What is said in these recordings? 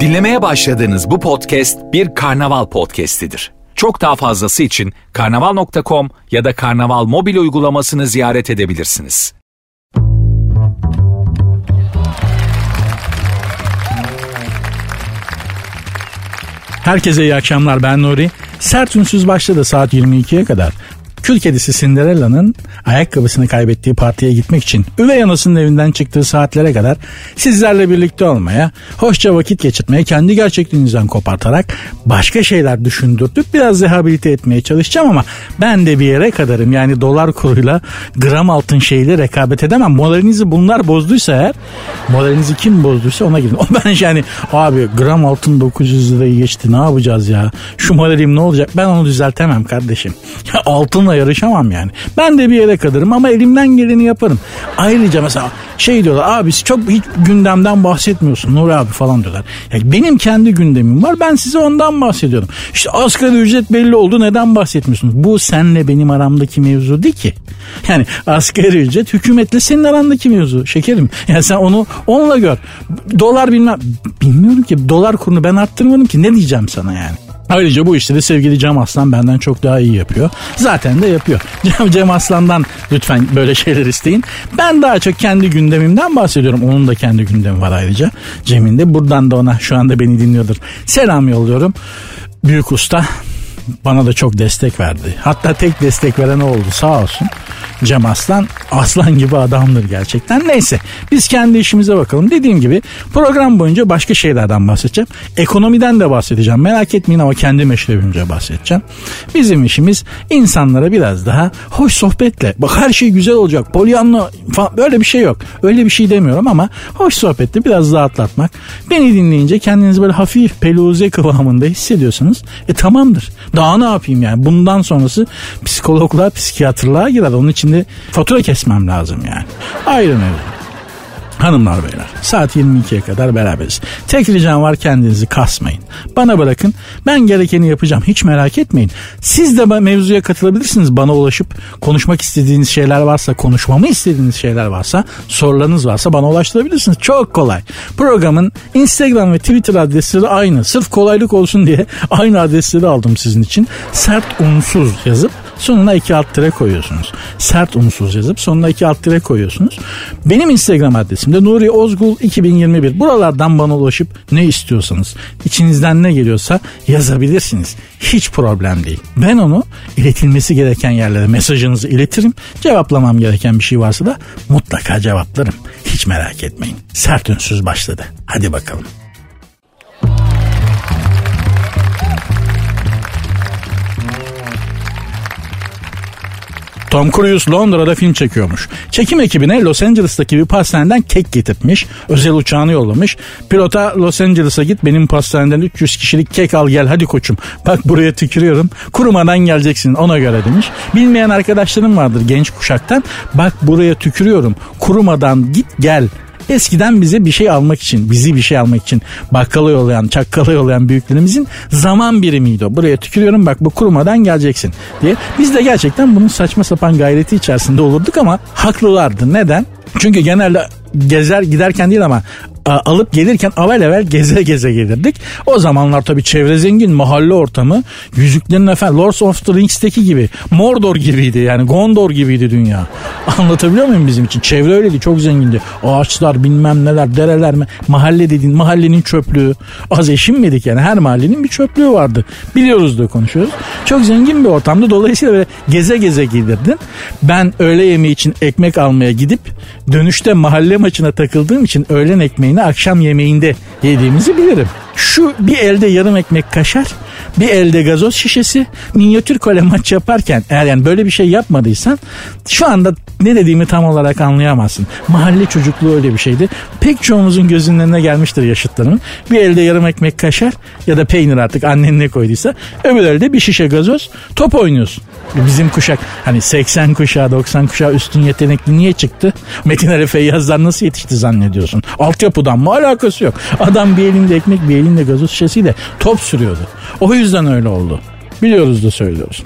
Dinlemeye başladığınız bu podcast bir karnaval podcastidir. Çok daha fazlası için karnaval.com ya da karnaval mobil uygulamasını ziyaret edebilirsiniz. Herkese iyi akşamlar ben Nuri. Sert Ünsüz başladı saat 22'ye kadar. Kül kedisi Cinderella'nın ayakkabısını kaybettiği partiye gitmek için üvey anasının evinden çıktığı saatlere kadar sizlerle birlikte olmaya, hoşça vakit geçirmeye, kendi gerçekliğinizden kopartarak başka şeyler düşündürtüp biraz rehabilite etmeye çalışacağım ama ben de bir yere kadarım. Yani dolar kuruyla gram altın şeyle rekabet edemem. Moralinizi bunlar bozduysa eğer, moralinizi kim bozduysa ona gidin. O ben yani abi gram altın 900 lirayı geçti ne yapacağız ya? Şu moralim ne olacak? Ben onu düzeltemem kardeşim. Ya altınla yarışamam yani. Ben de bir yere kadarım ama elimden geleni yaparım. Ayrıca mesela şey diyorlar abi çok hiç gündemden bahsetmiyorsun Nuri abi falan diyorlar. Ya benim kendi gündemim var ben size ondan bahsediyorum. İşte asgari ücret belli oldu neden bahsetmiyorsunuz? Bu senle benim aramdaki mevzu değil ki. Yani asgari ücret hükümetle senin arandaki mevzu şekerim. Yani sen onu onunla gör. Dolar bilmem bilmiyorum ki dolar kurunu ben arttırmadım ki ne diyeceğim sana yani. Ayrıca bu işleri sevgili Cem Aslan benden çok daha iyi yapıyor. Zaten de yapıyor. Cem, Cem Aslan'dan lütfen böyle şeyler isteyin. Ben daha çok kendi gündemimden bahsediyorum. Onun da kendi gündemi var ayrıca. Cem'in de buradan da ona şu anda beni dinliyordur. Selam yolluyorum. Büyük usta bana da çok destek verdi. Hatta tek destek veren oldu sağ olsun. Cem Aslan aslan gibi adamdır gerçekten. Neyse biz kendi işimize bakalım. Dediğim gibi program boyunca başka şeylerden bahsedeceğim. Ekonomiden de bahsedeceğim. Merak etmeyin ama kendi meşrebimce bahsedeceğim. Bizim işimiz insanlara biraz daha hoş sohbetle. Bak her şey güzel olacak. Polyanlı falan böyle bir şey yok. Öyle bir şey demiyorum ama hoş sohbetle biraz daha atlatmak. Beni dinleyince kendinizi böyle hafif peluze kıvamında hissediyorsanız e tamamdır. Daha ne yapayım yani? Bundan sonrası psikologlar, psikiyatrlığa girer. Onun için de fatura kesmem lazım yani. Ayrı mevzu. Hanımlar beyler saat 22'ye kadar beraberiz. Tek ricam var kendinizi kasmayın. Bana bırakın ben gerekeni yapacağım hiç merak etmeyin. Siz de mevzuya katılabilirsiniz bana ulaşıp konuşmak istediğiniz şeyler varsa konuşmamı istediğiniz şeyler varsa sorularınız varsa bana ulaştırabilirsiniz. Çok kolay. Programın Instagram ve Twitter adresleri aynı. Sırf kolaylık olsun diye aynı adresleri aldım sizin için. Sert unsuz yazıp sonuna iki alt tire koyuyorsunuz. Sert unsuz yazıp sonuna iki alt tire koyuyorsunuz. Benim Instagram adresim de Nuri Ozgul 2021. Buralardan bana ulaşıp ne istiyorsanız, içinizden ne geliyorsa yazabilirsiniz. Hiç problem değil. Ben onu iletilmesi gereken yerlere mesajınızı iletirim. Cevaplamam gereken bir şey varsa da mutlaka cevaplarım. Hiç merak etmeyin. Sert unsuz başladı. Hadi bakalım. Tom Cruise Londra'da film çekiyormuş. Çekim ekibine Los Angeles'taki bir pastaneden kek getirtmiş. Özel uçağını yollamış. Pilota Los Angeles'a git benim pastaneden 300 kişilik kek al gel hadi koçum. Bak buraya tükürüyorum. Kurumadan geleceksin ona göre demiş. Bilmeyen arkadaşlarım vardır genç kuşaktan. Bak buraya tükürüyorum. Kurumadan git gel. Eskiden bize bir şey almak için, bizi bir şey almak için bakkala yollayan, çakkala yollayan büyüklerimizin zaman birimiydi o. Buraya tükürüyorum bak bu kurumadan geleceksin diye. Biz de gerçekten bunun saçma sapan gayreti içerisinde olurduk ama haklılardı. Neden? Çünkü genelde gezer giderken değil ama alıp gelirken avel evvel geze geze gelirdik. O zamanlar tabii çevre zengin mahalle ortamı Yüzüklerin Efendisi Lords of the Rings'teki gibi Mordor gibiydi yani Gondor gibiydi dünya. Anlatabiliyor muyum bizim için? Çevre öyleydi çok zengindi. Ağaçlar bilmem neler dereler mi mahalle dediğin mahallenin çöplüğü az eşinmedik yani her mahallenin bir çöplüğü vardı. Biliyoruz da konuşuyoruz. Çok zengin bir ortamda dolayısıyla böyle geze geze gelirdin. Ben öğle yemeği için ekmek almaya gidip dönüşte mahalle maçına takıldığım için öğlen ekmeğini akşam yemeğinde yediğimizi bilirim. Şu bir elde yarım ekmek kaşar, bir elde gazoz şişesi, minyatür kole maç yaparken eğer yani böyle bir şey yapmadıysan şu anda ne dediğimi tam olarak anlayamazsın. Mahalle çocukluğu öyle bir şeydi. Pek çoğumuzun gözünün önüne gelmiştir yaşıtlarının. Bir elde yarım ekmek kaşar ya da peynir artık annen ne koyduysa öbür elde bir şişe gazoz top oynuyorsun. Bizim kuşak hani 80 kuşağı 90 kuşağı üstün yetenekli niye çıktı? Metin Ali Feyyazlar nasıl yetişti zannediyorsun? Altyapıdan mı alakası yok. Adam bir elinde ekmek bir elinde gazoz şişesiyle top sürüyordu. O yüzden öyle oldu. Biliyoruz da söylüyoruz.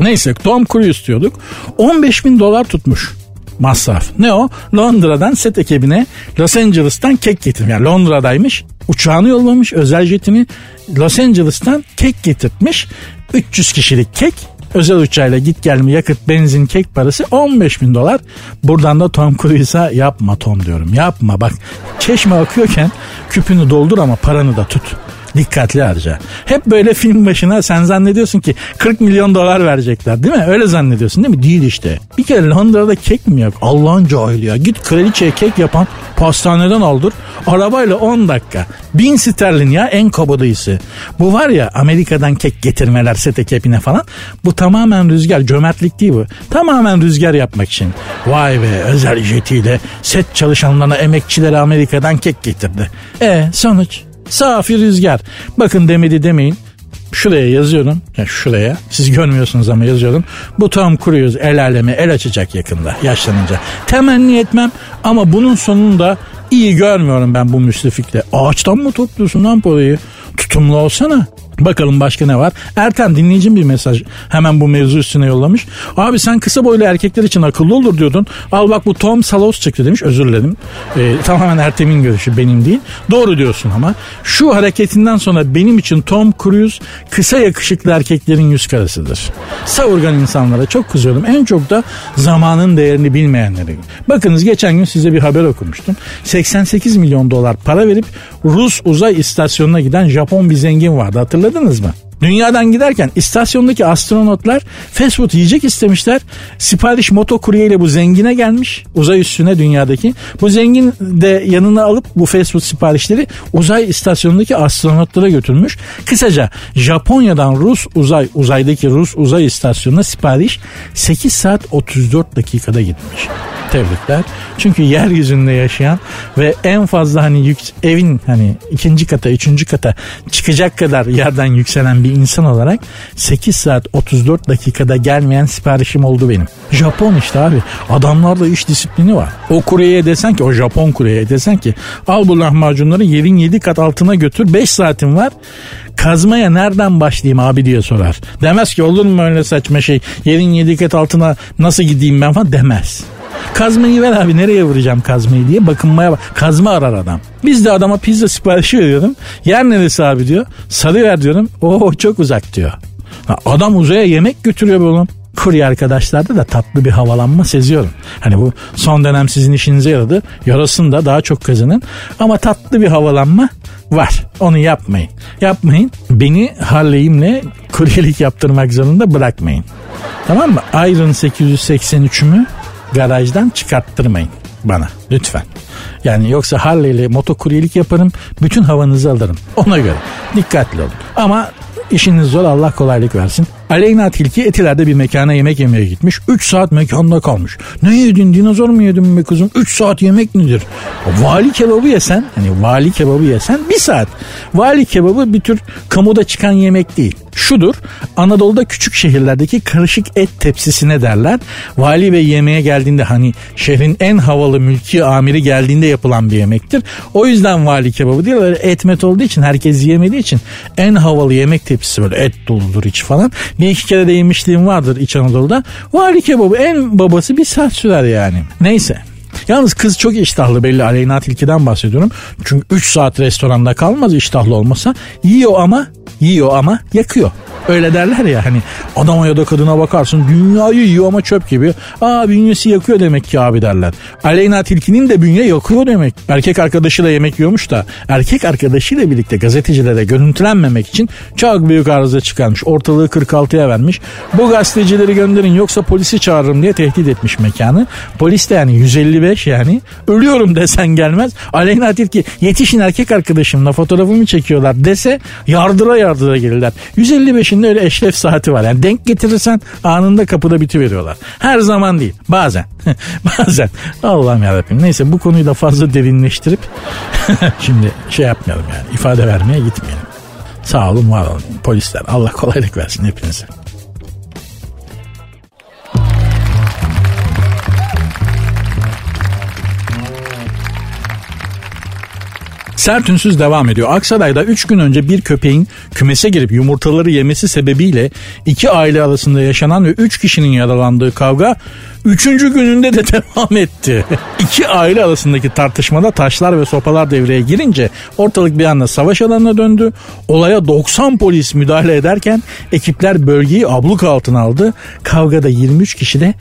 Neyse Tom Cruise istiyorduk. 15 bin dolar tutmuş. masraf. Ne o? Londra'dan set ekibine Los Angeles'tan kek getirmiş. Yani Londra'daymış. Uçağını yollamış özel jetini Los Angeles'tan kek getirtmiş. 300 kişilik kek özel uçağıyla git gelme yakıt benzin kek parası 15 bin dolar. Buradan da Tom Cruise'a yapma Tom diyorum yapma bak çeşme akıyorken küpünü doldur ama paranı da tut. Dikkatli harca. Hep böyle film başına sen zannediyorsun ki 40 milyon dolar verecekler değil mi? Öyle zannediyorsun değil mi? Değil işte. Bir kere Londra'da kek mi yok? Allah'ın cahili ya. Git kraliçeye kek yapan pastaneden aldır. Arabayla 10 dakika. 1000 sterlin ya en kabadayısı. Bu var ya Amerika'dan kek getirmeler sete kepine falan. Bu tamamen rüzgar. Cömertlik değil bu. Tamamen rüzgar yapmak için. Vay be özel jetiyle set çalışanlarına emekçilere Amerika'dan kek getirdi. E sonuç? Safi rüzgar. Bakın demedi demeyin. Şuraya yazıyorum. Ya şuraya. Siz görmüyorsunuz ama yazıyorum. Bu Tom Cruise el aleme el açacak yakında yaşlanınca. Temenni etmem ama bunun sonunda iyi görmüyorum ben bu müstefikle. Ağaçtan mı topluyorsun lan parayı? Tutumlu olsana. Bakalım başka ne var? Ertem dinleyicim bir mesaj hemen bu mevzu üstüne yollamış. Abi sen kısa boylu erkekler için akıllı olur diyordun. Al bak bu Tom Salos çıktı demiş. Özür dilerim. Ee, tamamen Ertem'in görüşü benim değil. Doğru diyorsun ama. Şu hareketinden sonra benim için Tom Cruise kısa yakışıklı erkeklerin yüz karasıdır. Savurgan insanlara çok kızıyorum. En çok da zamanın değerini bilmeyenlere. Bakınız geçen gün size bir haber okumuştum. 88 milyon dolar para verip Rus uzay istasyonuna giden Japon bir zengin vardı hatırladın hatırladınız mı? Dünyadan giderken istasyondaki astronotlar fast food yiyecek istemişler. Sipariş motokurye ile bu zengine gelmiş. Uzay üstüne dünyadaki. Bu zengin de yanına alıp bu fast food siparişleri uzay istasyonundaki astronotlara götürmüş. Kısaca Japonya'dan Rus uzay uzaydaki Rus uzay istasyonuna sipariş 8 saat 34 dakikada gitmiş. Tebrikler. Çünkü yeryüzünde yaşayan ve en fazla hani yük, evin hani ikinci kata, üçüncü kata çıkacak kadar yerden yükselen insan olarak 8 saat 34 dakikada gelmeyen siparişim oldu benim. Japon işte abi. Adamlarda iş disiplini var. O kuryeye desen ki o Japon kuryeye desen ki al bu lahmacunları yerin 7 kat altına götür 5 saatin var. Kazmaya nereden başlayayım abi diye sorar. Demez ki olur mu öyle saçma şey yerin 7 kat altına nasıl gideyim ben falan demez. Kazmayı ver abi nereye vuracağım kazmayı diye bakınmaya bak. Kazma arar adam. Biz de adama pizza siparişi veriyorum. Yer neresi abi diyor. Sarı ver diyorum. Oo çok uzak diyor. Adam uzaya yemek götürüyor be oğlum kurye arkadaşlarda da tatlı bir havalanma seziyorum. Hani bu son dönem sizin işinize yaradı. Yarasın da daha çok kazanın. Ama tatlı bir havalanma var. Onu yapmayın. Yapmayın. Beni Harley'imle kuryelik yaptırmak zorunda bırakmayın. Tamam mı? Iron 883'ümü garajdan çıkarttırmayın bana lütfen. Yani yoksa Harley ile motokuryelik yaparım bütün havanızı alırım ona göre dikkatli olun. Ama işiniz zor Allah kolaylık versin. Aleyna Tilki Etiler'de bir mekana yemek yemeye gitmiş. 3 saat mekanda kalmış. Ne yedin dinozor mu yedin be kızım? 3 saat yemek nedir? Vali kebabı yesen hani vali kebabı yesen 1 saat. Vali kebabı bir tür kamuda çıkan yemek değil. Şudur Anadolu'da küçük şehirlerdeki karışık et tepsisine derler. Vali Bey yemeğe geldiğinde hani şehrin en havalı mülki amiri geldiğinde yapılan bir yemektir. O yüzden vali kebabı değil öyle et olduğu için herkes yemediği için en havalı yemek tepsisi böyle et doludur iç falan. Bir iki kere de yemişliğim vardır İç Anadolu'da. Vali kebabı en babası bir saat sürer yani. Neyse. Yalnız kız çok iştahlı belli Aleyna Tilki'den bahsediyorum. Çünkü 3 saat restoranda kalmaz iştahlı olmasa. Yiyor ama yiyor ama yakıyor. Öyle derler ya hani adama ya da kadına bakarsın dünyayı yiyor ama çöp gibi. Aa bünyesi yakıyor demek ki abi derler. Aleyna Tilki'nin de bünye yakıyor demek. Erkek arkadaşıyla yemek yiyormuş da erkek arkadaşıyla birlikte gazetecilere görüntülenmemek için çok büyük arıza çıkarmış. Ortalığı 46'ya vermiş. Bu gazetecileri gönderin yoksa polisi çağırırım diye tehdit etmiş mekanı. Polis de yani 155 yani ölüyorum desen gelmez. Aleyna Tilki yetişin erkek arkadaşımla fotoğrafımı çekiyorlar dese yardıra yardıra gelirler. 155'in içinde öyle eşref saati var. Yani denk getirirsen anında kapıda biti veriyorlar. Her zaman değil. Bazen. Bazen. Allah'ım yarabbim. Neyse bu konuyu da fazla derinleştirip şimdi şey yapmayalım yani. ifade vermeye gitmeyelim. Sağ olun var olun polisler. Allah kolaylık versin hepinize. Sert ünsüz devam ediyor. Aksaray'da 3 gün önce bir köpeğin kümese girip yumurtaları yemesi sebebiyle iki aile arasında yaşanan ve 3 kişinin yaralandığı kavga Üçüncü gününde de devam etti. İki aile arasındaki tartışmada taşlar ve sopalar devreye girince ortalık bir anda savaş alanına döndü. Olaya 90 polis müdahale ederken ekipler bölgeyi abluk altına aldı. Kavgada 23 kişi de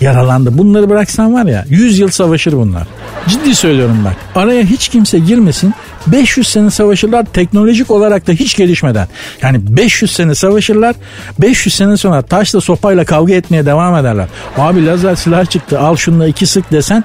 yaralandı. Bunları bıraksan var ya 100 yıl savaşır bunlar. Ciddi söylüyorum bak. Araya hiç kimse girmesin. 500 sene savaşırlar teknolojik olarak da hiç gelişmeden. Yani 500 sene savaşırlar. 500 sene sonra taşla sopayla kavga etmeye devam ederler. Abi lazer silah çıktı al şunla iki sık desen.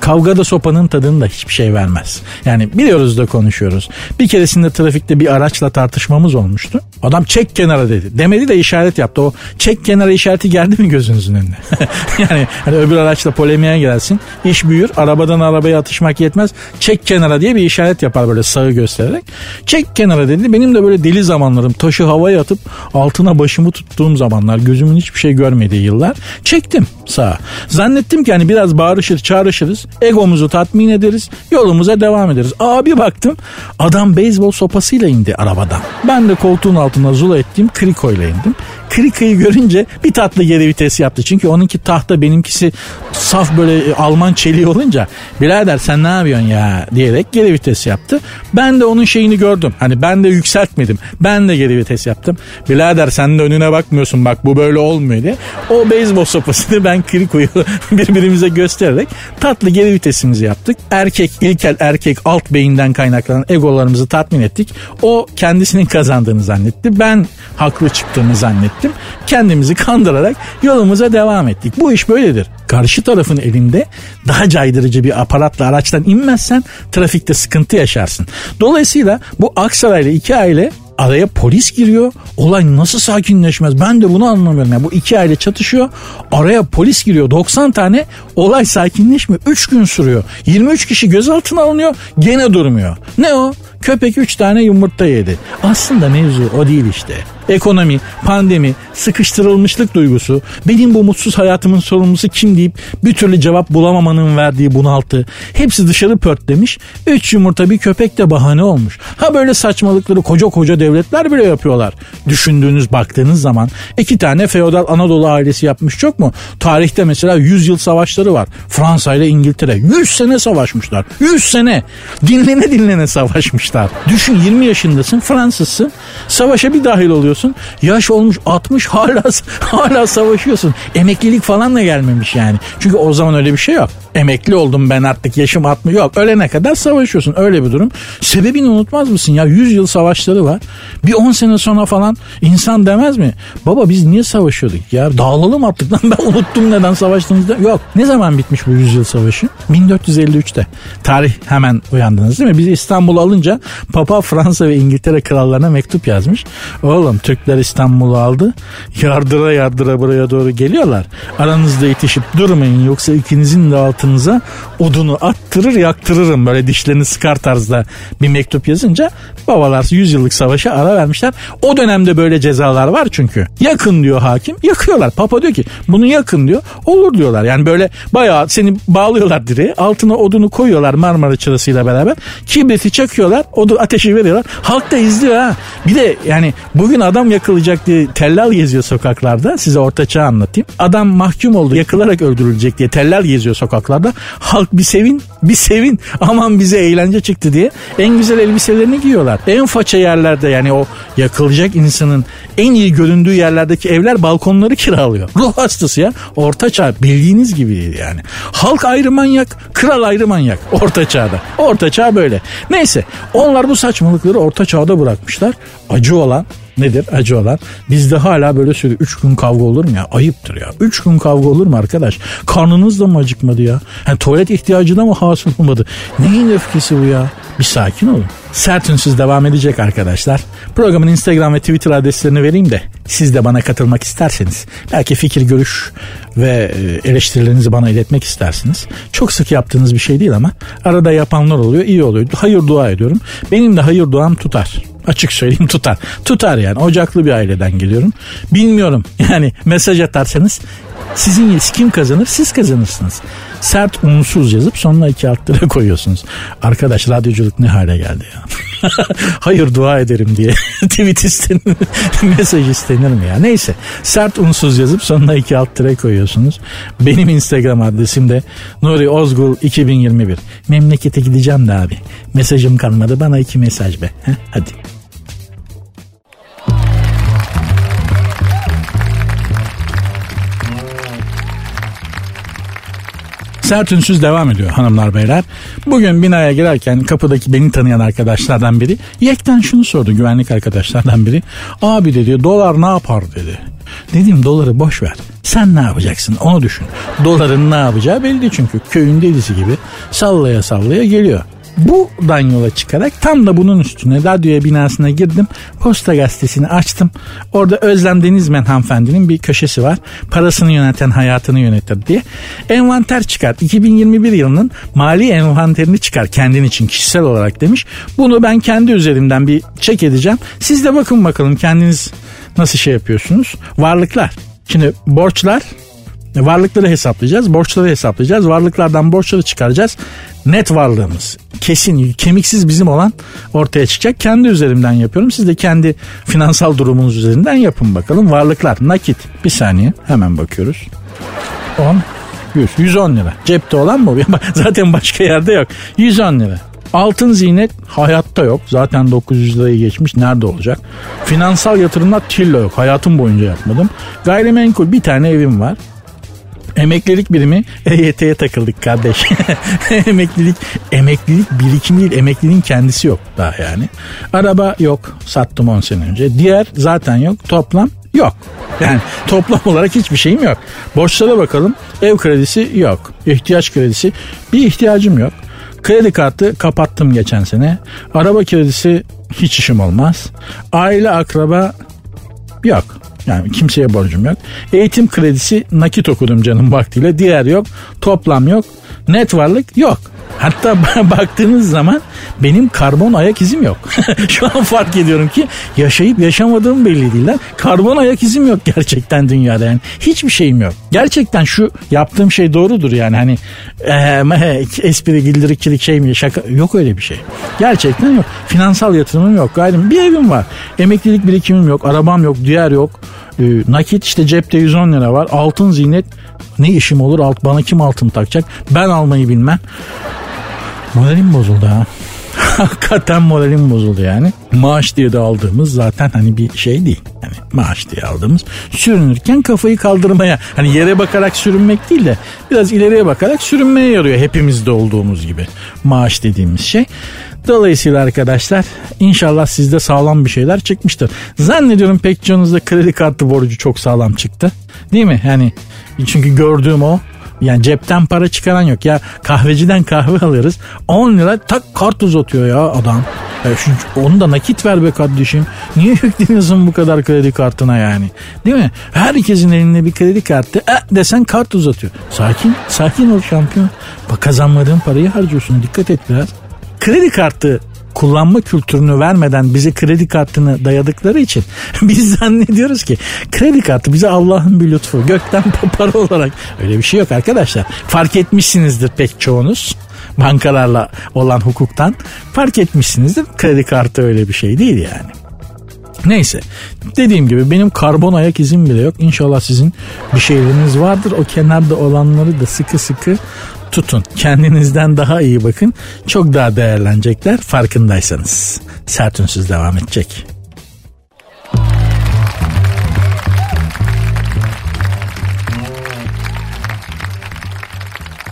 Kavgada sopanın tadını da hiçbir şey vermez. Yani biliyoruz da konuşuyoruz. Bir keresinde trafikte bir araçla tartışmamız olmuştu. Adam çek kenara dedi. Demedi de işaret yaptı. O çek kenara işareti geldi mi gözünüzün önüne? yani hani öbür araçla polemiğe girersin. İş büyür. Arabadan arabaya atışmak yetmez. Çek kenara diye bir işaret yapar böyle sağı göstererek. Çek kenara dedi. Benim de böyle deli zamanlarım. Taşı havaya atıp altına başımı tuttuğum zamanlar. Gözümün hiçbir şey görmediği yıllar. Çektim sağa. Zannettim ki hani biraz bağırışır çağrışırız. Egomuzu tatmin ederiz. Yolumuza devam ederiz. Abi baktım adam beyzbol sopasıyla indi arabadan. Ben de koltuğun altına zula ettiğim krikoyla indim. Krikayı görünce bir tatlı geri vites yaptı. Çünkü onunki tahta benimkisi saf böyle Alman çeliği olunca birader sen ne yapıyorsun ya diyerek geri vites yaptı. Ben de onun şeyini gördüm. Hani ben de yükseltmedim. Ben de geri vites yaptım. Birader sen de önüne bakmıyorsun bak bu böyle olmuyor diye. O beyzbol sopasını ben krikoyu birbirimize göstererek tatlı geri vitesimizi yaptık. Erkek, ilkel erkek alt beyinden kaynaklanan egolarımızı tatmin ettik. O kendisinin kazandığını zannetti. Ben haklı çıktığımı zannettim. Kendimizi kandırarak yolumuza devam ettik. Bu iş böyledir. Karşı tarafın elinde daha caydırıcı bir aparatla araçtan inmezsen trafikte sıkıntı yaşarsın. Dolayısıyla bu Aksaray'la iki aile araya polis giriyor. Olay nasıl sakinleşmez? Ben de bunu anlamıyorum. Yani bu iki aile çatışıyor. Araya polis giriyor. 90 tane olay sakinleşmiyor. 3 gün sürüyor. 23 kişi gözaltına alınıyor. Gene durmuyor. Ne o? Köpek 3 tane yumurta yedi. Aslında mevzu o değil işte. Ekonomi, pandemi, sıkıştırılmışlık duygusu, benim bu mutsuz hayatımın sorumlusu kim deyip bir türlü cevap bulamamanın verdiği bunaltı. Hepsi dışarı pörtlemiş. Üç yumurta bir köpek de bahane olmuş. Ha böyle saçmalıkları koca koca devletler bile yapıyorlar. Düşündüğünüz baktığınız zaman iki tane feodal Anadolu ailesi yapmış çok mu? Tarihte mesela 100 yıl savaşları var. Fransa ile İngiltere 100 sene savaşmışlar. 100 sene dinlene dinlene savaşmışlar. Düşün 20 yaşındasın Fransızsın. Savaşa bir dahil oluyorsun. Yaş olmuş 60 hala hala savaşıyorsun. Emeklilik falan da gelmemiş yani. Çünkü o zaman öyle bir şey yok. Emekli oldum ben artık yaşım 60 yok. Ölene kadar savaşıyorsun öyle bir durum. Sebebini unutmaz mısın ya 100 yıl savaşları var. Bir 10 sene sonra falan insan demez mi? Baba biz niye savaşıyorduk ya? Dağılalım artık lan ben unuttum neden savaştığımızda. Yok. Ne zaman bitmiş bu 100 yıl savaşı? 1453'te. Tarih hemen uyandınız değil mi? Biz İstanbul'u alınca Papa Fransa ve İngiltere krallarına mektup yazmış. Oğlum Türkler İstanbul'u aldı. Yardıra yardıra buraya doğru geliyorlar. Aranızda itişip durmayın yoksa ikinizin de altınıza odunu attırır yaktırırım. Böyle dişlerini sıkar tarzda bir mektup yazınca babalar 100 yıllık savaşa ara vermişler. O dönemde böyle cezalar var çünkü. Yakın diyor hakim yakıyorlar. Papa diyor ki bunu yakın diyor. Olur diyorlar. Yani böyle bayağı seni bağlıyorlar direğe. Altına odunu koyuyorlar Marmara çırasıyla beraber. Kibriti çakıyorlar. Odu ateşi veriyorlar. Halk da izliyor ha. Bir de yani bugün adam yakılacak diye tellal geziyor sokaklarda. Size orta çağ anlatayım. Adam mahkum oldu yakılarak öldürülecek diye tellal geziyor sokaklarda. Halk bir sevin bir sevin aman bize eğlence çıktı diye en güzel elbiselerini giyiyorlar. En faça yerlerde yani o yakılacak insanın en iyi göründüğü yerlerdeki evler balkonları kiralıyor. Ruh hastası ya. Orta çağ bildiğiniz gibi yani. Halk ayrı manyak, kral ayrı manyak orta çağda. Orta çağ böyle. Neyse onlar bu saçmalıkları orta çağda bırakmışlar. Acı olan nedir acı olan? Bizde hala böyle söylüyor. Üç gün kavga olur mu ya? Ayıptır ya. Üç gün kavga olur mu arkadaş? Karnınız da mı acıkmadı ya? Yani tuvalet ihtiyacı da mı hasıl olmadı? Neyin öfkesi bu ya? Bir sakin olun. Sert ünsüz devam edecek arkadaşlar. Programın Instagram ve Twitter adreslerini vereyim de siz de bana katılmak isterseniz belki fikir, görüş ve eleştirilerinizi bana iletmek istersiniz. Çok sık yaptığınız bir şey değil ama arada yapanlar oluyor, iyi oluyor. Hayır dua ediyorum. Benim de hayır duam tutar. Açık söyleyeyim tutar. Tutar yani. Ocaklı bir aileden geliyorum. Bilmiyorum. Yani mesaj atarsanız sizin kim kazanır? Siz kazanırsınız. Sert unsuz yazıp sonuna iki alt lira koyuyorsunuz. Arkadaş radyoculuk ne hale geldi ya. Hayır dua ederim diye tweet istenir, mesaj istenir mi ya? Neyse sert unsuz yazıp sonuna iki alt tere koyuyorsunuz. Benim Instagram adresim de Nuri Ozgul 2021. Memlekete gideceğim de abi. Mesajım kalmadı bana iki mesaj be. Hadi. Sert ünsüz devam ediyor hanımlar beyler. Bugün binaya girerken kapıdaki beni tanıyan arkadaşlardan biri yekten şunu sordu güvenlik arkadaşlardan biri. Abi dedi dolar ne yapar dedi. Dedim doları boş ver. Sen ne yapacaksın onu düşün. Doların ne yapacağı belli çünkü köyün delisi gibi sallaya sallaya geliyor. Buradan yola çıkarak tam da bunun üstüne radyoya binasına girdim. Posta gazetesini açtım. Orada Özlem Denizmen hanımefendinin bir köşesi var. Parasını yöneten hayatını yönetir diye. Envanter çıkar. 2021 yılının mali envanterini çıkar kendin için kişisel olarak demiş. Bunu ben kendi üzerimden bir çek edeceğim. Siz de bakın bakalım kendiniz nasıl şey yapıyorsunuz. Varlıklar. Şimdi borçlar Varlıkları hesaplayacağız, borçları hesaplayacağız. Varlıklardan borçları çıkaracağız. Net varlığımız kesin, kemiksiz bizim olan ortaya çıkacak. Kendi üzerimden yapıyorum. Siz de kendi finansal durumunuz üzerinden yapın bakalım. Varlıklar, nakit. Bir saniye hemen bakıyoruz. 10, 100, 110 lira. Cepte olan mı? Zaten başka yerde yok. 110 lira. Altın ziynet hayatta yok. Zaten 900 lirayı geçmiş. Nerede olacak? Finansal yatırımlar tillo yok. Hayatım boyunca yapmadım. Gayrimenkul bir tane evim var. Emeklilik birimi EYT'ye takıldık kardeş. emeklilik emeklilik birikimi değil emekliliğin kendisi yok daha yani. Araba yok sattım 10 sene önce. Diğer zaten yok toplam yok. Yani toplam olarak hiçbir şeyim yok. Borçlara bakalım. Ev kredisi yok. İhtiyaç kredisi bir ihtiyacım yok. Kredi kartı kapattım geçen sene. Araba kredisi hiç işim olmaz. Aile akraba yok. Yani kimseye borcum yok. Eğitim kredisi nakit okudum canım vaktiyle. Diğer yok. Toplam yok. Net varlık yok. Hatta baktığınız zaman benim karbon ayak izim yok. Şu an fark ediyorum ki yaşayıp yaşamadığım belli değil lan. Karbon ayak izim yok gerçekten dünyada yani. Hiçbir şeyim yok. Gerçekten şu yaptığım şey doğrudur yani hani ee, espri gildirikçilik şey mi şaka yok öyle bir şey. Gerçekten yok. Finansal yatırımım yok. Gayrim bir evim var. Emeklilik birikimim yok. Arabam yok. Diğer yok. Ee, nakit işte cepte 110 lira var. Altın ziynet ne işim olur alt bana kim altın takacak ben almayı bilmem. Moralim bozuldu ha. Hakikaten moralim bozuldu yani. Maaş diye de aldığımız zaten hani bir şey değil. Yani maaş diye aldığımız sürünürken kafayı kaldırmaya hani yere bakarak sürünmek değil de biraz ileriye bakarak sürünmeye yarıyor hepimizde olduğumuz gibi maaş dediğimiz şey. Dolayısıyla arkadaşlar inşallah sizde sağlam bir şeyler çıkmıştır. Zannediyorum pek çoğunuzda kredi kartı borcu çok sağlam çıktı. Değil mi? Yani çünkü gördüğüm o. Yani cepten para çıkaran yok. Ya kahveciden kahve alırız. 10 lira tak kart uzatıyor ya adam. Ya şu, onu da nakit ver be kardeşim. Niye yükleniyorsun bu kadar kredi kartına yani? Değil mi? Herkesin elinde bir kredi kartı e, desen kart uzatıyor. Sakin, sakin ol şampiyon. Bak kazanmadığın parayı harcıyorsun. Dikkat et biraz. Kredi kartı kullanma kültürünü vermeden bize kredi kartını dayadıkları için biz zannediyoruz ki kredi kartı bize Allah'ın bir lütfu gökten para olarak öyle bir şey yok arkadaşlar. Fark etmişsinizdir pek çoğunuz bankalarla olan hukuktan fark etmişsinizdir kredi kartı öyle bir şey değil yani. Neyse dediğim gibi benim karbon ayak izim bile yok. İnşallah sizin bir şeyleriniz vardır. O kenarda olanları da sıkı sıkı tutun. Kendinizden daha iyi bakın. Çok daha değerlenecekler farkındaysanız. Sert ünsüz devam edecek.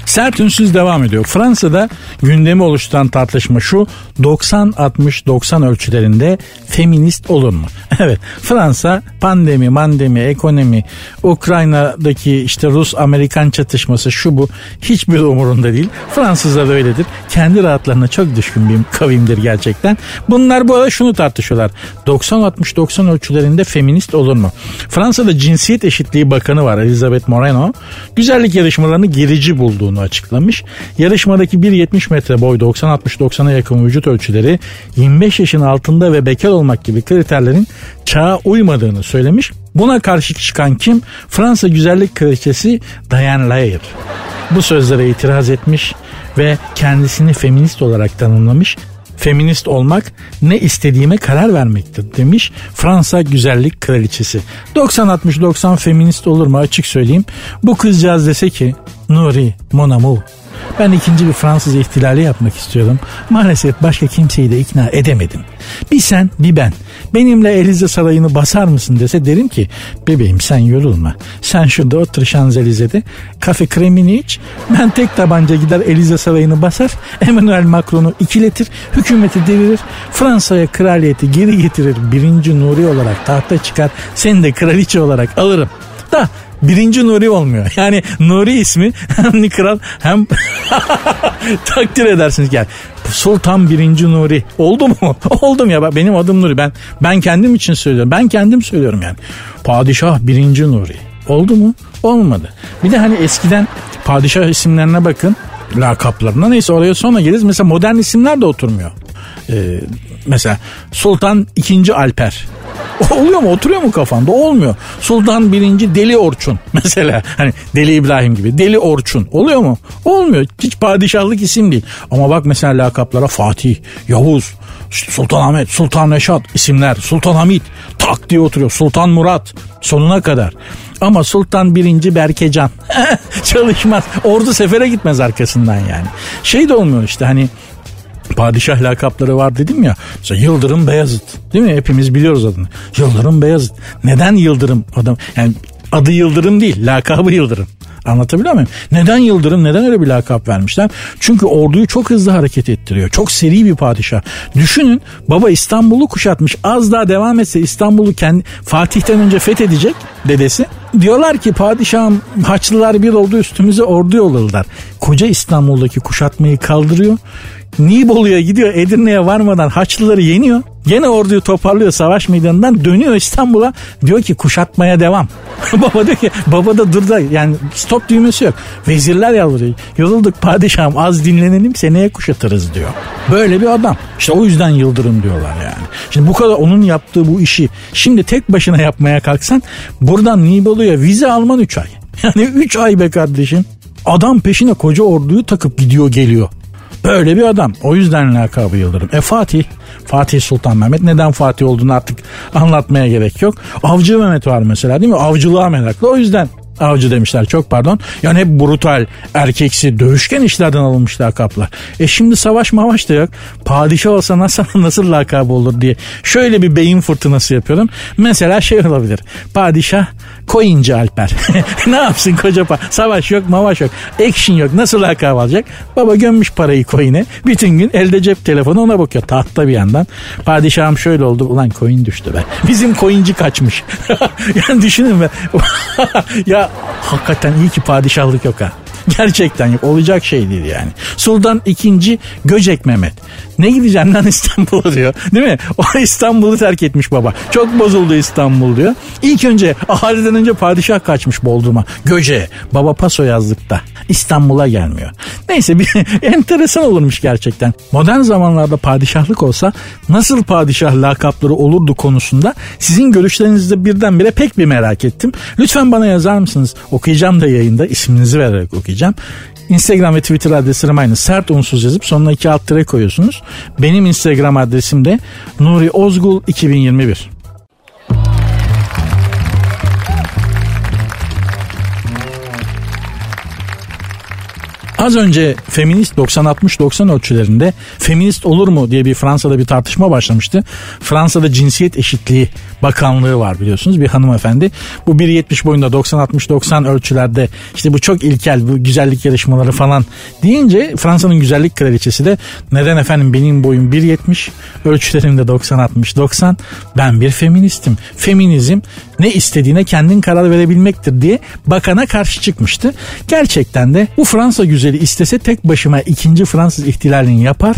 Sert ünsüz devam ediyor. Fransa'da gündemi oluşturan tartışma şu 90-60-90 ölçülerinde feminist olur mu? Evet Fransa pandemi, mandemi, ekonomi, Ukrayna'daki işte Rus-Amerikan çatışması şu bu hiçbir umurunda değil. Fransızlar öyledir. Kendi rahatlarına çok düşkün bir kavimdir gerçekten. Bunlar bu arada şunu tartışıyorlar. 90-60-90 ölçülerinde feminist olur mu? Fransa'da cinsiyet eşitliği bakanı var Elizabeth Moreno. Güzellik yarışmalarını gerici bulduğunu açıklamış. Yarışmadaki 1.70 metre boy 90-60-90'a yakın vücut ölçüleri 25 yaşın altında ve bekar olmak gibi kriterlerin çağa uymadığını söylemiş. Buna karşı çıkan kim? Fransa güzellik kraliçesi Diane Lair. Bu sözlere itiraz etmiş ve kendisini feminist olarak tanımlamış feminist olmak ne istediğime karar vermektir demiş Fransa güzellik kraliçesi. 90-60-90 feminist olur mu açık söyleyeyim. Bu kızcağız dese ki Nuri, mon amour, ben ikinci bir Fransız ihtilali yapmak istiyorum. Maalesef başka kimseyi de ikna edemedim. Bir sen bir ben. Benimle Elize Sarayı'nı basar mısın dese derim ki bebeğim sen yorulma. Sen şurada otur Şanzelize'de kafe kremini iç. Ben tek tabanca gider Elize Sarayı'nı basar. Emmanuel Macron'u ikiletir. Hükümeti devirir. Fransa'ya kraliyeti geri getirir. Birinci Nuri olarak tahta çıkar. Seni de kraliçe olarak alırım. Da birinci Nuri olmuyor. Yani Nuri ismi hem kral hem takdir edersiniz gel. Sultan birinci Nuri oldu mu? Oldum ya benim adım Nuri ben ben kendim için söylüyorum. Ben kendim söylüyorum yani. Padişah birinci Nuri. Oldu mu? Olmadı. Bir de hani eskiden padişah isimlerine bakın lakaplarına neyse oraya sonra geliriz. Mesela modern isimler de oturmuyor. Ee, mesela Sultan II. Alper. Oluyor mu? Oturuyor mu kafanda? Olmuyor. Sultan birinci Deli Orçun mesela. Hani Deli İbrahim gibi. Deli Orçun. Oluyor mu? Olmuyor. Hiç padişahlık isim değil. Ama bak mesela lakaplara Fatih, Yavuz, Sultan Ahmet, Sultan Reşat isimler. Sultan Hamit tak diye oturuyor. Sultan Murat sonuna kadar. Ama Sultan birinci Berkecan çalışmaz. Ordu sefere gitmez arkasından yani. Şey de olmuyor işte hani padişah lakapları var dedim ya. Mesela Yıldırım Beyazıt. Değil mi? Hepimiz biliyoruz adını. Yıldırım Beyazıt. Neden Yıldırım adam? Yani adı Yıldırım değil, lakabı Yıldırım. Anlatabiliyor muyum? Neden Yıldırım neden öyle bir lakap vermişler? Çünkü orduyu çok hızlı hareket ettiriyor. Çok seri bir padişah. Düşünün baba İstanbul'u kuşatmış. Az daha devam etse İstanbul'u kendi Fatih'ten önce fethedecek dedesi. Diyorlar ki padişahım Haçlılar bir oldu üstümüze ordu yolladılar. Koca İstanbul'daki kuşatmayı kaldırıyor. Nibolu'ya gidiyor Edirne'ye varmadan Haçlıları yeniyor. Gene orduyu toparlıyor savaş meydanından dönüyor İstanbul'a diyor ki kuşatmaya devam. baba diyor ki baba da dur da yani stop düğmesi yok. Vezirler yalvarıyor. Yorulduk padişahım az dinlenelim seneye kuşatırız diyor. Böyle bir adam. İşte o yüzden Yıldırım diyorlar yani. Şimdi bu kadar onun yaptığı bu işi şimdi tek başına yapmaya kalksan buradan Nibolu'ya vize alman 3 ay. Yani 3 ay be kardeşim. Adam peşine koca orduyu takıp gidiyor geliyor. Böyle bir adam. O yüzden lakabı Yıldırım. E Fatih. Fatih Sultan Mehmet. Neden Fatih olduğunu artık anlatmaya gerek yok. Avcı Mehmet var mesela değil mi? Avcılığa meraklı. O yüzden avcı demişler çok pardon. Yani hep brutal, erkeksi, dövüşken işlerden alınmış lakaplar. E şimdi savaş mavaş da yok. Padişah olsa nasıl nasıl lakabı olur diye. Şöyle bir beyin fırtınası yapıyorum. Mesela şey olabilir. Padişah Koyuncu Alper. ne yapsın koca pa Savaş yok mavaş yok. Action yok. Nasıl lakabı alacak? Baba gömmüş parayı koyine. Bütün gün elde cep telefonu ona bakıyor. Tahtta bir yandan. Padişahım şöyle oldu. Ulan koyun düştü be. Bizim koyuncu kaçmış. yani düşünün be. ya hakikaten iyi ki padişahlık yok ha. Gerçekten yok. Olacak şey değil yani. Sultan II. Göcek Mehmet. Ne gideceğim lan İstanbul'a diyor. Değil mi? O İstanbul'u terk etmiş baba. Çok bozuldu İstanbul diyor. İlk önce ahaliden önce padişah kaçmış Bodrum'a. Göce. Baba paso yazdıkta. İstanbul'a gelmiyor. Neyse bir enteresan olurmuş gerçekten. Modern zamanlarda padişahlık olsa nasıl padişah lakapları olurdu konusunda sizin görüşlerinizde birdenbire pek bir merak ettim. Lütfen bana yazar mısınız? Okuyacağım da yayında isminizi vererek okuyacağım. Instagram ve Twitter adreslerim aynı. Sert unsuz yazıp sonuna iki alt tere koyuyorsunuz. Benim Instagram adresim de Nuri Ozgul 2021. Az önce feminist 90-60-90 ölçülerinde feminist olur mu diye bir Fransa'da bir tartışma başlamıştı. Fransa'da cinsiyet eşitliği bakanlığı var biliyorsunuz bir hanımefendi. Bu 1.70 boyunda 90-60-90 ölçülerde işte bu çok ilkel bu güzellik yarışmaları falan deyince Fransa'nın güzellik kraliçesi de neden efendim benim boyum 1.70 ölçülerim de 90-60-90 ben bir feministim. Feminizm ne istediğine kendin karar verebilmektir diye bakana karşı çıkmıştı. Gerçekten de bu Fransa güzeli istese tek başıma ikinci Fransız ihtilalini yapar.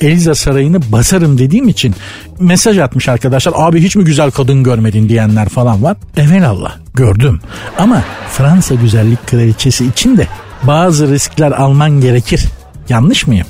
Eliza Sarayı'nı basarım dediğim için mesaj atmış arkadaşlar. Abi hiç mi güzel kadın görmedin diyenler falan var. Evelallah gördüm. Ama Fransa güzellik kraliçesi için de bazı riskler alman gerekir. Yanlış mıyım?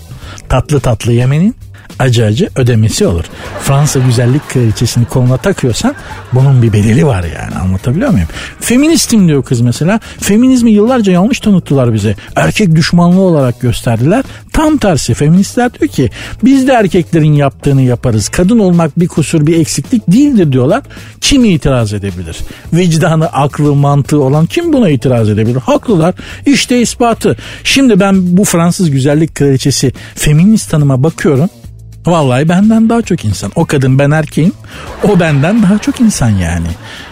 Tatlı tatlı yemenin acı acı ödemesi olur. Fransa güzellik kraliçesini koluna takıyorsan bunun bir bedeli var yani anlatabiliyor muyum? Feministim diyor kız mesela. Feminizmi yıllarca yanlış tanıttılar bize. Erkek düşmanlığı olarak gösterdiler. Tam tersi feministler diyor ki biz de erkeklerin yaptığını yaparız. Kadın olmak bir kusur bir eksiklik değildir diyorlar. Kim itiraz edebilir? Vicdanı, aklı, mantığı olan kim buna itiraz edebilir? Haklılar. İşte ispatı. Şimdi ben bu Fransız güzellik kraliçesi feminist tanıma bakıyorum. Vallahi benden daha çok insan. O kadın ben erkeğim. O benden daha çok insan yani.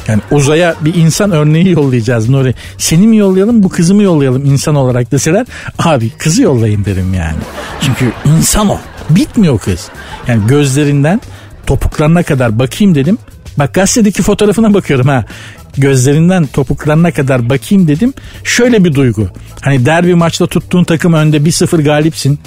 Yani uzaya bir insan örneği yollayacağız Nuri. Seni mi yollayalım bu kızı mı yollayalım insan olarak deseler. Abi kızı yollayın derim yani. Çünkü insan o. Bitmiyor kız. Yani gözlerinden topuklarına kadar bakayım dedim. Bak gazetedeki fotoğrafına bakıyorum ha gözlerinden topuklarına kadar bakayım dedim. Şöyle bir duygu. Hani derbi maçta tuttuğun takım önde 1-0 galipsin.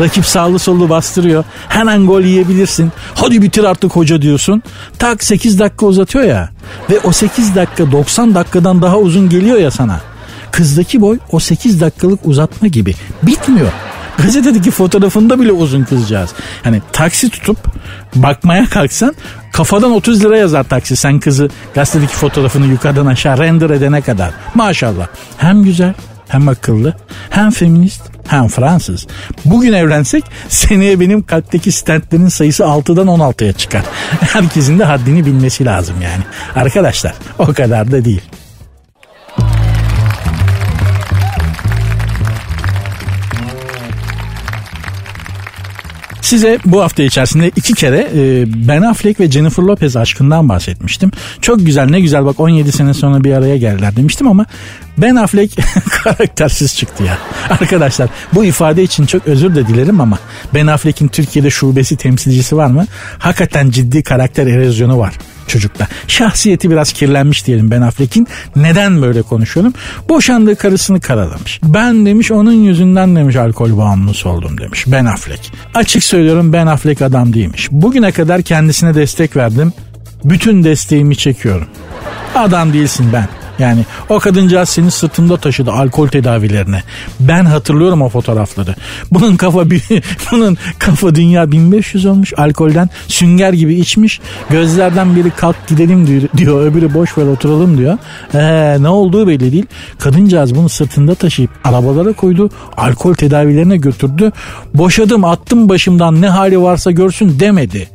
Rakip sağlı sollu bastırıyor. Hemen gol yiyebilirsin. Hadi bitir artık hoca diyorsun. Tak 8 dakika uzatıyor ya. Ve o 8 dakika 90 dakikadan daha uzun geliyor ya sana. Kızdaki boy o 8 dakikalık uzatma gibi. Bitmiyor. Gazetedeki fotoğrafında bile uzun kızcağız. Hani taksi tutup bakmaya kalksan kafadan 30 lira yazar taksi sen kızı gazetedeki fotoğrafını yukarıdan aşağı render edene kadar. Maşallah. Hem güzel hem akıllı hem feminist hem Fransız. Bugün evlensek seneye benim kalpteki stentlerin sayısı 6'dan 16'ya çıkar. Herkesin de haddini bilmesi lazım yani. Arkadaşlar o kadar da değil. Size bu hafta içerisinde iki kere e, Ben Affleck ve Jennifer Lopez aşkından bahsetmiştim. Çok güzel ne güzel bak 17 sene sonra bir araya geldiler demiştim ama Ben Affleck karaktersiz çıktı ya. Arkadaşlar bu ifade için çok özür de dilerim ama Ben Affleck'in Türkiye'de şubesi temsilcisi var mı? Hakikaten ciddi karakter erozyonu var çocukta. Şahsiyeti biraz kirlenmiş diyelim Ben Affleck'in. Neden böyle konuşuyorum? Boşandığı karısını karalamış. Ben demiş onun yüzünden demiş alkol bağımlısı oldum demiş Ben Affleck. Açık söylüyorum Ben Affleck adam değilmiş. Bugüne kadar kendisine destek verdim. Bütün desteğimi çekiyorum. Adam değilsin ben. Yani o kadıncağız seni sırtında taşıdı alkol tedavilerine. Ben hatırlıyorum o fotoğrafları. Bunun kafa bunun kafa dünya 1500 olmuş alkolden sünger gibi içmiş. Gözlerden biri kalk gidelim diyor öbürü boş ver oturalım diyor. Ee, ne olduğu belli değil. Kadıncağız bunu sırtında taşıyıp arabalara koydu. Alkol tedavilerine götürdü. Boşadım attım başımdan ne hali varsa görsün demedi.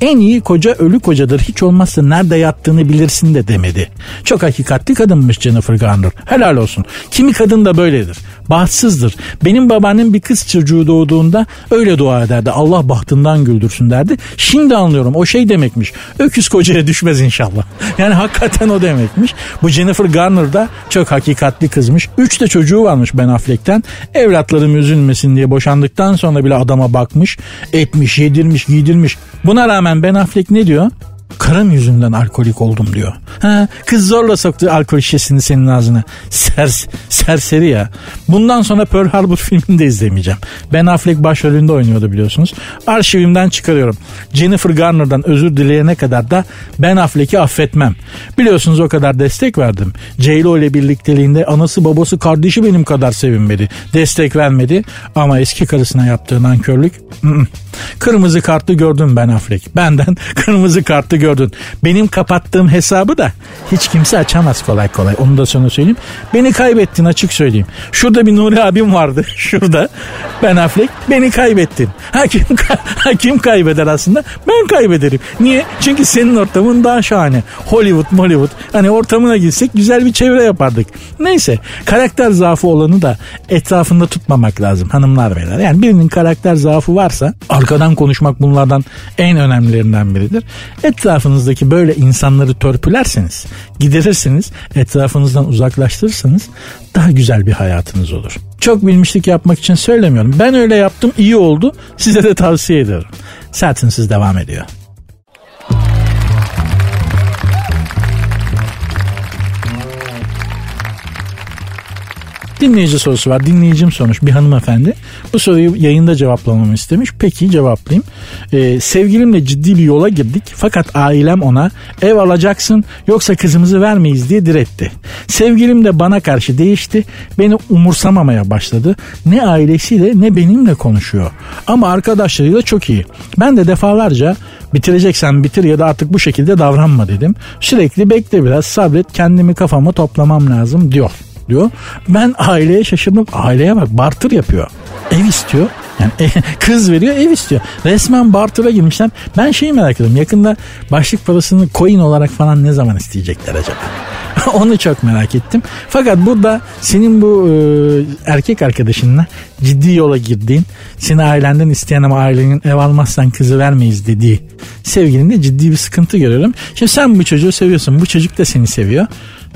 En iyi koca ölü kocadır. Hiç olmazsa nerede yattığını bilirsin de demedi. Çok hakikatli kadınmış Jennifer Garner. Helal olsun. Kimi kadın da böyledir. Bahtsızdır. Benim babaannem bir kız çocuğu doğduğunda öyle dua ederdi. Allah bahtından güldürsün derdi. Şimdi anlıyorum. O şey demekmiş. Öküz kocaya düşmez inşallah. Yani hakikaten o demekmiş. Bu Jennifer Garner da çok hakikatli kızmış. Üç de çocuğu varmış Ben Affleck'ten. Evlatlarım üzülmesin diye boşandıktan sonra bile adama bakmış, etmiş, yedirmiş, giydirmiş. Buna rağmen Ben Affleck ne diyor? Karım yüzünden alkolik oldum diyor. Ha, kız zorla soktu alkol şişesini senin ağzına. Sers, serseri ya. Bundan sonra Pearl Harbor filmini de izlemeyeceğim. Ben Affleck başrolünde oynuyordu biliyorsunuz. Arşivimden çıkarıyorum. Jennifer Garner'dan özür dileyene kadar da Ben Affleck'i affetmem. Biliyorsunuz o kadar destek verdim. J-Lo ile birlikteliğinde anası babası kardeşi benim kadar sevinmedi. Destek vermedi ama eski karısına yaptığı nankörlük Kırmızı kartlı gördüm Ben Affleck. Benden kırmızı kartlı gördün. Benim kapattığım hesabı da hiç kimse açamaz kolay kolay. Onu da sana söyleyeyim. Beni kaybettin açık söyleyeyim. Şurada bir Nuri abim vardı. Şurada. Ben Affleck. Beni kaybettin. Ha kim, ha, kim kaybeder aslında? Ben kaybederim. Niye? Çünkü senin ortamın daha şahane. Hollywood, Hollywood. Hani ortamına gitsek güzel bir çevre yapardık. Neyse. Karakter zaafı olanı da etrafında tutmamak lazım hanımlar beyler. Yani birinin karakter zaafı varsa arkadan konuşmak bunlardan en önemlilerinden biridir. Etrafınızdaki böyle insanları törpülerseniz, giderirseniz, etrafınızdan uzaklaştırırsanız daha güzel bir hayatınız olur. Çok bilmişlik yapmak için söylemiyorum. Ben öyle yaptım iyi oldu. Size de tavsiye ediyorum. Sertinsiz devam ediyor. Dinleyici sorusu var. Dinleyicim sormuş bir hanımefendi. Bu soruyu yayında cevaplamamı istemiş. Peki cevaplayayım. Ee, sevgilimle ciddi bir yola girdik. Fakat ailem ona ev alacaksın yoksa kızımızı vermeyiz diye diretti. Sevgilim de bana karşı değişti. Beni umursamamaya başladı. Ne ailesiyle ne benimle konuşuyor. Ama arkadaşlarıyla çok iyi. Ben de defalarca bitireceksen bitir ya da artık bu şekilde davranma dedim. Sürekli bekle biraz sabret kendimi kafamı toplamam lazım diyor diyor. Ben aileye şaşırdım. Aileye bak bartır yapıyor. Ev istiyor. Yani kız veriyor ev istiyor. Resmen bartıra girmişler. Ben şeyi merak ediyorum. Yakında başlık parasını coin olarak falan ne zaman isteyecekler acaba? Onu çok merak ettim. Fakat burada senin bu e, erkek arkadaşınla ciddi yola girdiğin, seni ailenden isteyen ama ailenin ev almazsan kızı vermeyiz dediği sevgilinde ciddi bir sıkıntı görüyorum. Şimdi sen bu çocuğu seviyorsun. Bu çocuk da seni seviyor.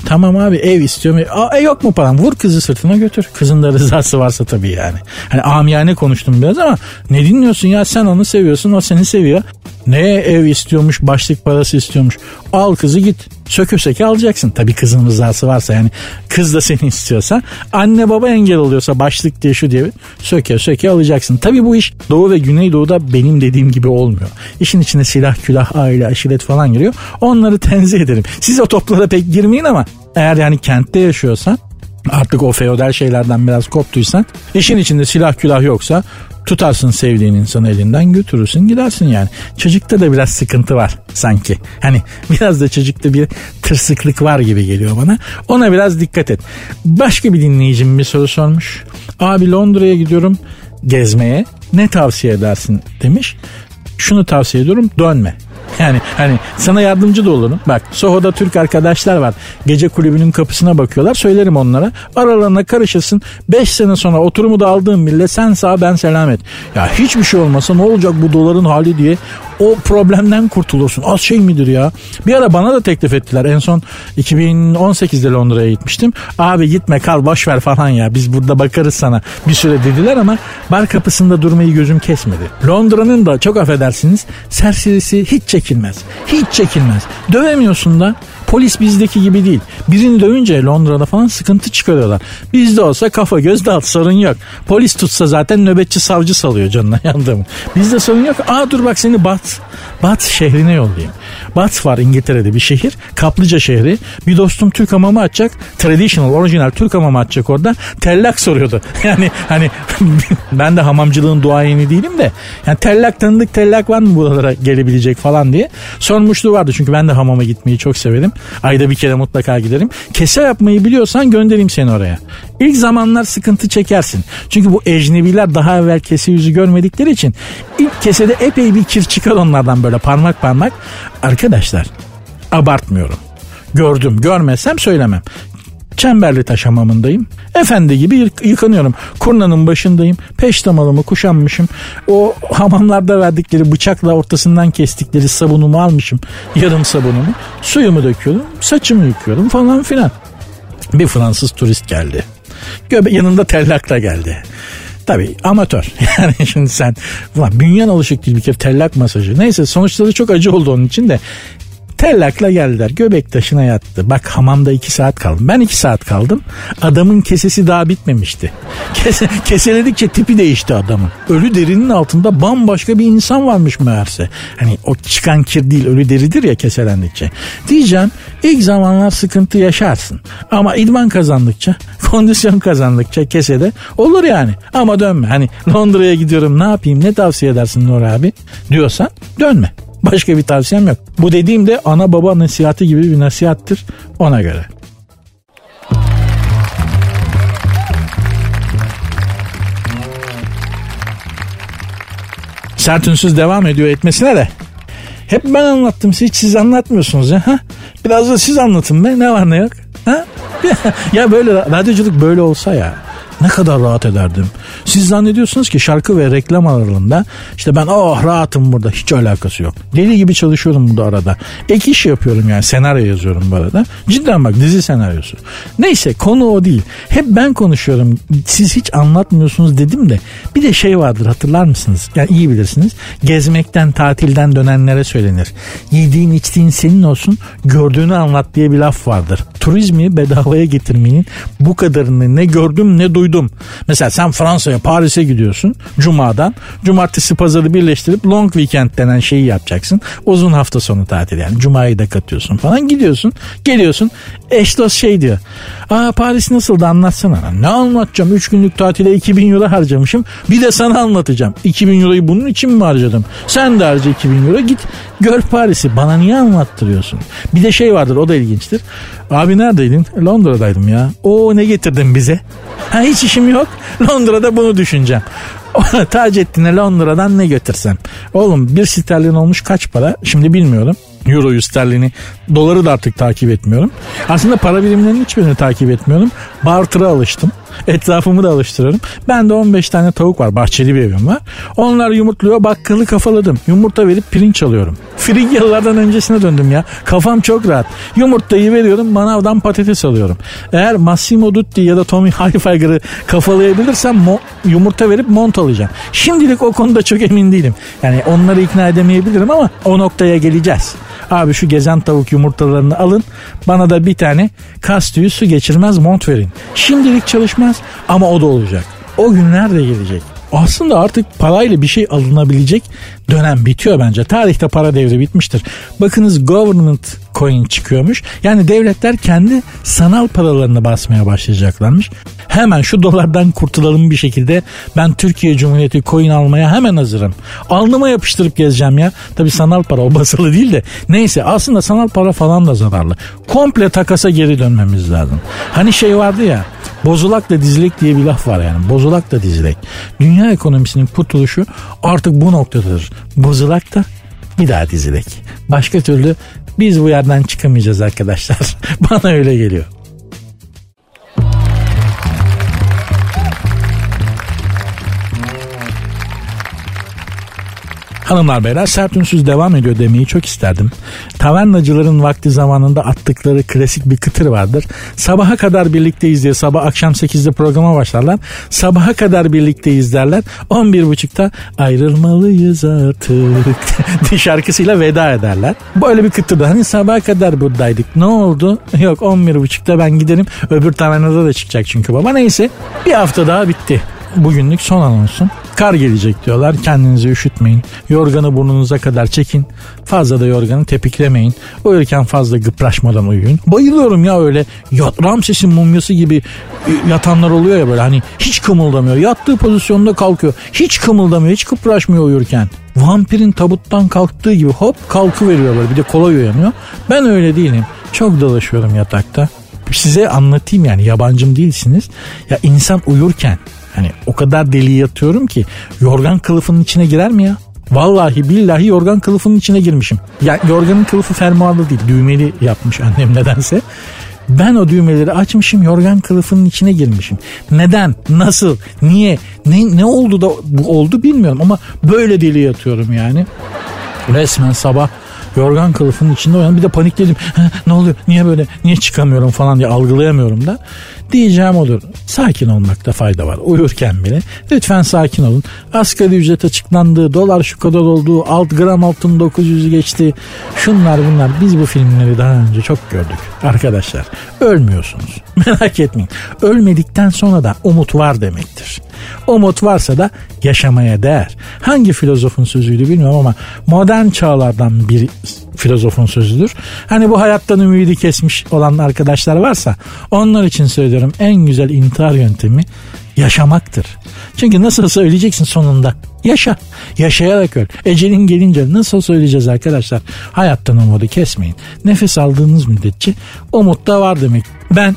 Tamam abi ev istiyorum. Aa, e, yok mu param? Vur kızı sırtına götür. Kızın da rızası varsa tabii yani. Hani amiyane konuştum biraz ama ne dinliyorsun ya sen onu seviyorsun o seni seviyor. Ne ev istiyormuş başlık parası istiyormuş. Al kızı git. Sökü söke alacaksın. Tabii kızın rızası varsa yani kız da seni istiyorsa. Anne baba engel oluyorsa başlık diye şu diye söke söke alacaksın. Tabii bu iş Doğu ve Güneydoğu'da benim dediğim gibi olmuyor. İşin içine silah, külah, aile, aşiret falan giriyor. Onları tenzih ederim. Siz o toplara pek girmeyin ama eğer yani kentte yaşıyorsan artık o feodal şeylerden biraz koptuysan işin içinde silah külah yoksa tutarsın sevdiğin insanı elinden götürürsün gidersin yani. Çocukta da biraz sıkıntı var sanki. Hani biraz da çocukta bir tırsıklık var gibi geliyor bana. Ona biraz dikkat et. Başka bir dinleyicim bir soru sormuş. Abi Londra'ya gidiyorum gezmeye. Ne tavsiye edersin demiş. Şunu tavsiye ediyorum dönme. Yani hani sana yardımcı da olurum. Bak Soho'da Türk arkadaşlar var. Gece kulübünün kapısına bakıyorlar. Söylerim onlara. Aralarına karışırsın. 5 sene sonra oturumu da aldığım bile sen sağ ben selamet. Ya hiçbir şey olmasa ne olacak bu doların hali diye o problemden kurtulursun. Az şey midir ya? Bir ara bana da teklif ettiler. En son 2018'de Londra'ya gitmiştim. Abi gitme kal boş ver falan ya. Biz burada bakarız sana. Bir süre dediler ama bar kapısında durmayı gözüm kesmedi. Londra'nın da çok affedersiniz serserisi hiç çekilmez. Hiç çekilmez. Dövemiyorsun da Polis bizdeki gibi değil. Birini dövünce Londra'da falan sıkıntı çıkarıyorlar. Bizde olsa kafa göz dağıt sorun yok. Polis tutsa zaten nöbetçi savcı salıyor canına yandım. Bizde sorun yok. Aa dur bak seni Bat, Bat şehrine yollayayım. Bat var İngiltere'de bir şehir. Kaplıca şehri. Bir dostum Türk hamamı açacak. Traditional, orijinal Türk hamamı açacak orada. Tellak soruyordu. Yani hani ben de hamamcılığın duayeni değilim de. Yani tellak tanıdık tellak var mı buralara gelebilecek falan diye. Sormuşluğu vardı çünkü ben de hamama gitmeyi çok severim. Ayda bir kere mutlaka giderim. Kese yapmayı biliyorsan göndereyim seni oraya. İlk zamanlar sıkıntı çekersin. Çünkü bu ecnebiler daha evvel kese yüzü görmedikleri için ilk kesede epey bir kir çıkar onlardan böyle parmak parmak. Arkadaşlar abartmıyorum. Gördüm görmezsem söylemem. Çemberli taş hamamındayım. Efendi gibi yıkanıyorum. Kurnanın başındayım. Peştemalımı kuşanmışım. O hamamlarda verdikleri bıçakla ortasından kestikleri sabunumu almışım. Yarım sabunumu. Suyumu döküyorum. Saçımı yıkıyorum falan filan. Bir Fransız turist geldi. Göbe yanında tellak da geldi. Tabii amatör. Yani şimdi sen ulan bünyen alışık değil bir kere tellak masajı. Neyse sonuçları çok acı oldu onun için de Tellakla geldiler. Göbek taşına yattı. Bak hamamda iki saat kaldım. Ben iki saat kaldım. Adamın kesesi daha bitmemişti. Kese, keseledikçe tipi değişti adamın. Ölü derinin altında bambaşka bir insan varmış meğerse. Hani o çıkan kir değil ölü deridir ya keselendikçe. Diyeceğim ilk zamanlar sıkıntı yaşarsın. Ama idman kazandıkça, kondisyon kazandıkça kesede olur yani. Ama dönme. Hani Londra'ya gidiyorum ne yapayım ne tavsiye edersin Nur abi diyorsan dönme. Başka bir tavsiyem yok. Bu dediğim de ana baba nasihati gibi bir nasihattır ona göre. Sert ünsüz devam ediyor etmesine de. Hep ben anlattım hiç siz anlatmıyorsunuz ya. Ha? Biraz da siz anlatın be ne var ne yok. Ha? ya böyle radyoculuk böyle olsa ya ne kadar rahat ederdim. Siz zannediyorsunuz ki şarkı ve reklam aralığında işte ben oh rahatım burada hiç alakası yok. Deli gibi çalışıyorum bu arada. Ek iş yapıyorum yani senaryo yazıyorum bu arada. Cidden bak dizi senaryosu. Neyse konu o değil. Hep ben konuşuyorum. Siz hiç anlatmıyorsunuz dedim de bir de şey vardır hatırlar mısınız? Yani iyi bilirsiniz. Gezmekten tatilden dönenlere söylenir. Yediğin içtiğin senin olsun gördüğünü anlat diye bir laf vardır. Turizmi bedavaya getirmeyin bu kadarını ne gördüm ne duydum. Mesela sen Fransa'ya Paris'e gidiyorsun Cuma'dan. Cumartesi pazarı birleştirip long weekend denen şeyi yapacaksın. Uzun hafta sonu tatil yani. Cuma'yı da katıyorsun falan. Gidiyorsun geliyorsun. Eş dost şey diyor. Aa Paris nasıldı anlatsana. Ne anlatacağım? 3 günlük tatile 2000 euro harcamışım. Bir de sana anlatacağım. 2000 euroyu bunun için mi harcadım? Sen de harca 2000 euro git gör Paris'i. Bana niye anlattırıyorsun? Bir de şey vardır o da ilginçtir. Abi neredeydin? Londra'daydım ya. O ne getirdin bize? Ha hiç işim yok. Londra'da bunu düşüneceğim. Taceddin'e Londra'dan ne götürsem? Oğlum bir sterlin olmuş kaç para? Şimdi bilmiyorum. Euro'yu, sterlini, doları da artık takip etmiyorum. Aslında para birimlerinin hiçbirini takip etmiyorum. Barter'a alıştım. Etrafımı da alıştırıyorum. Ben de 15 tane tavuk var. Bahçeli bir evim var. Onlar yumurtluyor. Bakkalı kafaladım. Yumurta verip pirinç alıyorum. Frigyalılardan öncesine döndüm ya. Kafam çok rahat. Yumurtayı veriyorum. Manavdan patates alıyorum. Eğer Massimo Dutti ya da Tommy Hilfiger'ı kafalayabilirsem mo- yumurta verip mont alacağım. Şimdilik o konuda çok emin değilim. Yani onları ikna edemeyebilirim ama o noktaya geleceğiz. Abi şu gezen tavuk yumurtalarını alın. Bana da bir tane kas su geçirmez mont verin. Şimdilik çalışmaz ama o da olacak. O günler de gelecek. Aslında artık parayla bir şey alınabilecek dönem bitiyor bence. Tarihte para devri bitmiştir. Bakınız government coin çıkıyormuş. Yani devletler kendi sanal paralarını basmaya başlayacaklarmış. Hemen şu dolardan kurtulalım bir şekilde. Ben Türkiye Cumhuriyeti coin almaya hemen hazırım. Alnıma yapıştırıp gezeceğim ya. Tabi sanal para o basılı değil de. Neyse aslında sanal para falan da zararlı. Komple takasa geri dönmemiz lazım. Hani şey vardı ya. Bozulak da dizilek diye bir laf var yani. Bozulak da dizilek. Dünya ekonomisinin kurtuluşu artık bu noktadadır. Bozulak da bir daha dizilek. Başka türlü biz bu yerden çıkamayacağız arkadaşlar. Bana öyle geliyor. Hanımlar beyler sert ünsüz devam ediyor demeyi çok isterdim. Tavernacıların vakti zamanında attıkları klasik bir kıtır vardır. Sabaha kadar birlikteyiz diye sabah akşam 8'de programa başlarlar. Sabaha kadar birlikteyiz derler. 11.30'da ayrılmalıyız artık şarkısıyla veda ederler. Böyle bir kıtırdı. Hani sabaha kadar buradaydık. Ne oldu? Yok 11.30'da ben giderim. Öbür tavernada da çıkacak çünkü baba. Neyse bir hafta daha bitti. Bugünlük son anonsun. Kar gelecek diyorlar. Kendinizi üşütmeyin. Yorganı burnunuza kadar çekin. Fazla da yorganı tepiklemeyin. Uyurken fazla gıpraşmadan uyuyun. Bayılıyorum ya öyle yat, Ramses'in mumyası gibi yatanlar oluyor ya böyle hani hiç kımıldamıyor. Yattığı pozisyonda kalkıyor. Hiç kımıldamıyor. Hiç kıpraşmıyor uyurken. Vampirin tabuttan kalktığı gibi hop kalkı veriyor böyle. Bir de kolay uyanıyor. Ben öyle değilim. Çok dolaşıyorum yatakta. Size anlatayım yani yabancım değilsiniz. Ya insan uyurken Hani o kadar deli yatıyorum ki yorgan kılıfının içine girer mi ya? Vallahi billahi yorgan kılıfının içine girmişim. Ya yorganın kılıfı fermuarlı değil düğmeli yapmış annem nedense. Ben o düğmeleri açmışım yorgan kılıfının içine girmişim. Neden? Nasıl? Niye? Ne, ne oldu da bu oldu bilmiyorum ama böyle deli yatıyorum yani. Resmen sabah yorgan kılıfının içinde uyandım. Bir de panikledim. ne oluyor? Niye böyle? Niye çıkamıyorum falan diye algılayamıyorum da. Diyeceğim olur. Sakin olmakta fayda var. Uyurken bile. Lütfen sakin olun. Asgari ücret açıklandı. Dolar şu kadar oldu. Alt gram altın 900'ü geçti. Şunlar bunlar. Biz bu filmleri daha önce çok gördük. Arkadaşlar ölmüyorsunuz. Merak etmeyin. Ölmedikten sonra da umut var demektir. Umut varsa da yaşamaya değer. Hangi filozofun sözüydü bilmiyorum ama modern çağlardan bir filozofun sözüdür. Hani bu hayattan ümidi kesmiş olan arkadaşlar varsa onlar için söylüyorum en güzel intihar yöntemi yaşamaktır. Çünkü nasıl söyleyeceksin sonunda? Yaşa. Yaşayarak öl. Ecelin gelince nasıl söyleyeceğiz arkadaşlar? Hayattan umudu kesmeyin. Nefes aldığınız müddetçe umut da var demek. Ben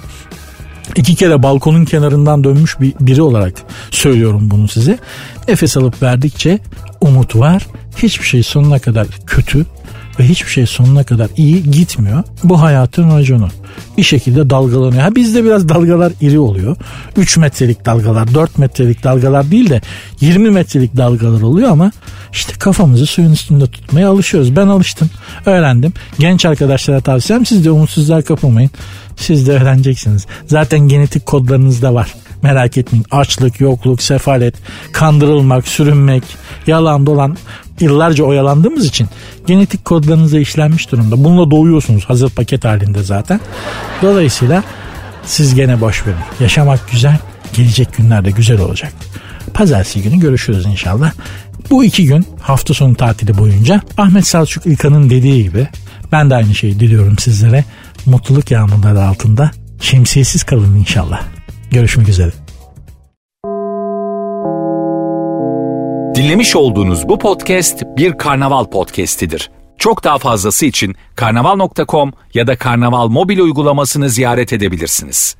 iki kere balkonun kenarından dönmüş bir biri olarak söylüyorum bunu size. Nefes alıp verdikçe umut var. Hiçbir şey sonuna kadar kötü ve hiçbir şey sonuna kadar iyi gitmiyor. Bu hayatın raconu. Bir şekilde dalgalanıyor. Ha bizde biraz dalgalar iri oluyor. 3 metrelik dalgalar, 4 metrelik dalgalar değil de 20 metrelik dalgalar oluyor ama işte kafamızı suyun üstünde tutmaya alışıyoruz. Ben alıştım, öğrendim. Genç arkadaşlara tavsiyem siz de umutsuzluğa kapılmayın. Siz de öğreneceksiniz. Zaten genetik kodlarınızda var. Merak etmeyin. Açlık, yokluk, sefalet, kandırılmak, sürünmek, yalan dolan yıllarca oyalandığımız için genetik kodlarınıza işlenmiş durumda. Bununla doğuyorsunuz hazır paket halinde zaten. Dolayısıyla siz gene boş verin. Yaşamak güzel, gelecek günlerde güzel olacak. Pazartesi günü görüşürüz inşallah. Bu iki gün hafta sonu tatili boyunca Ahmet Selçuk İlkan'ın dediği gibi ben de aynı şeyi diliyorum sizlere. Mutluluk yağmurları altında şemsiyesiz kalın inşallah. Görüşmek üzere. Dinlemiş olduğunuz bu podcast bir karnaval podcastidir. Çok daha fazlası için karnaval.com ya da karnaval mobil uygulamasını ziyaret edebilirsiniz.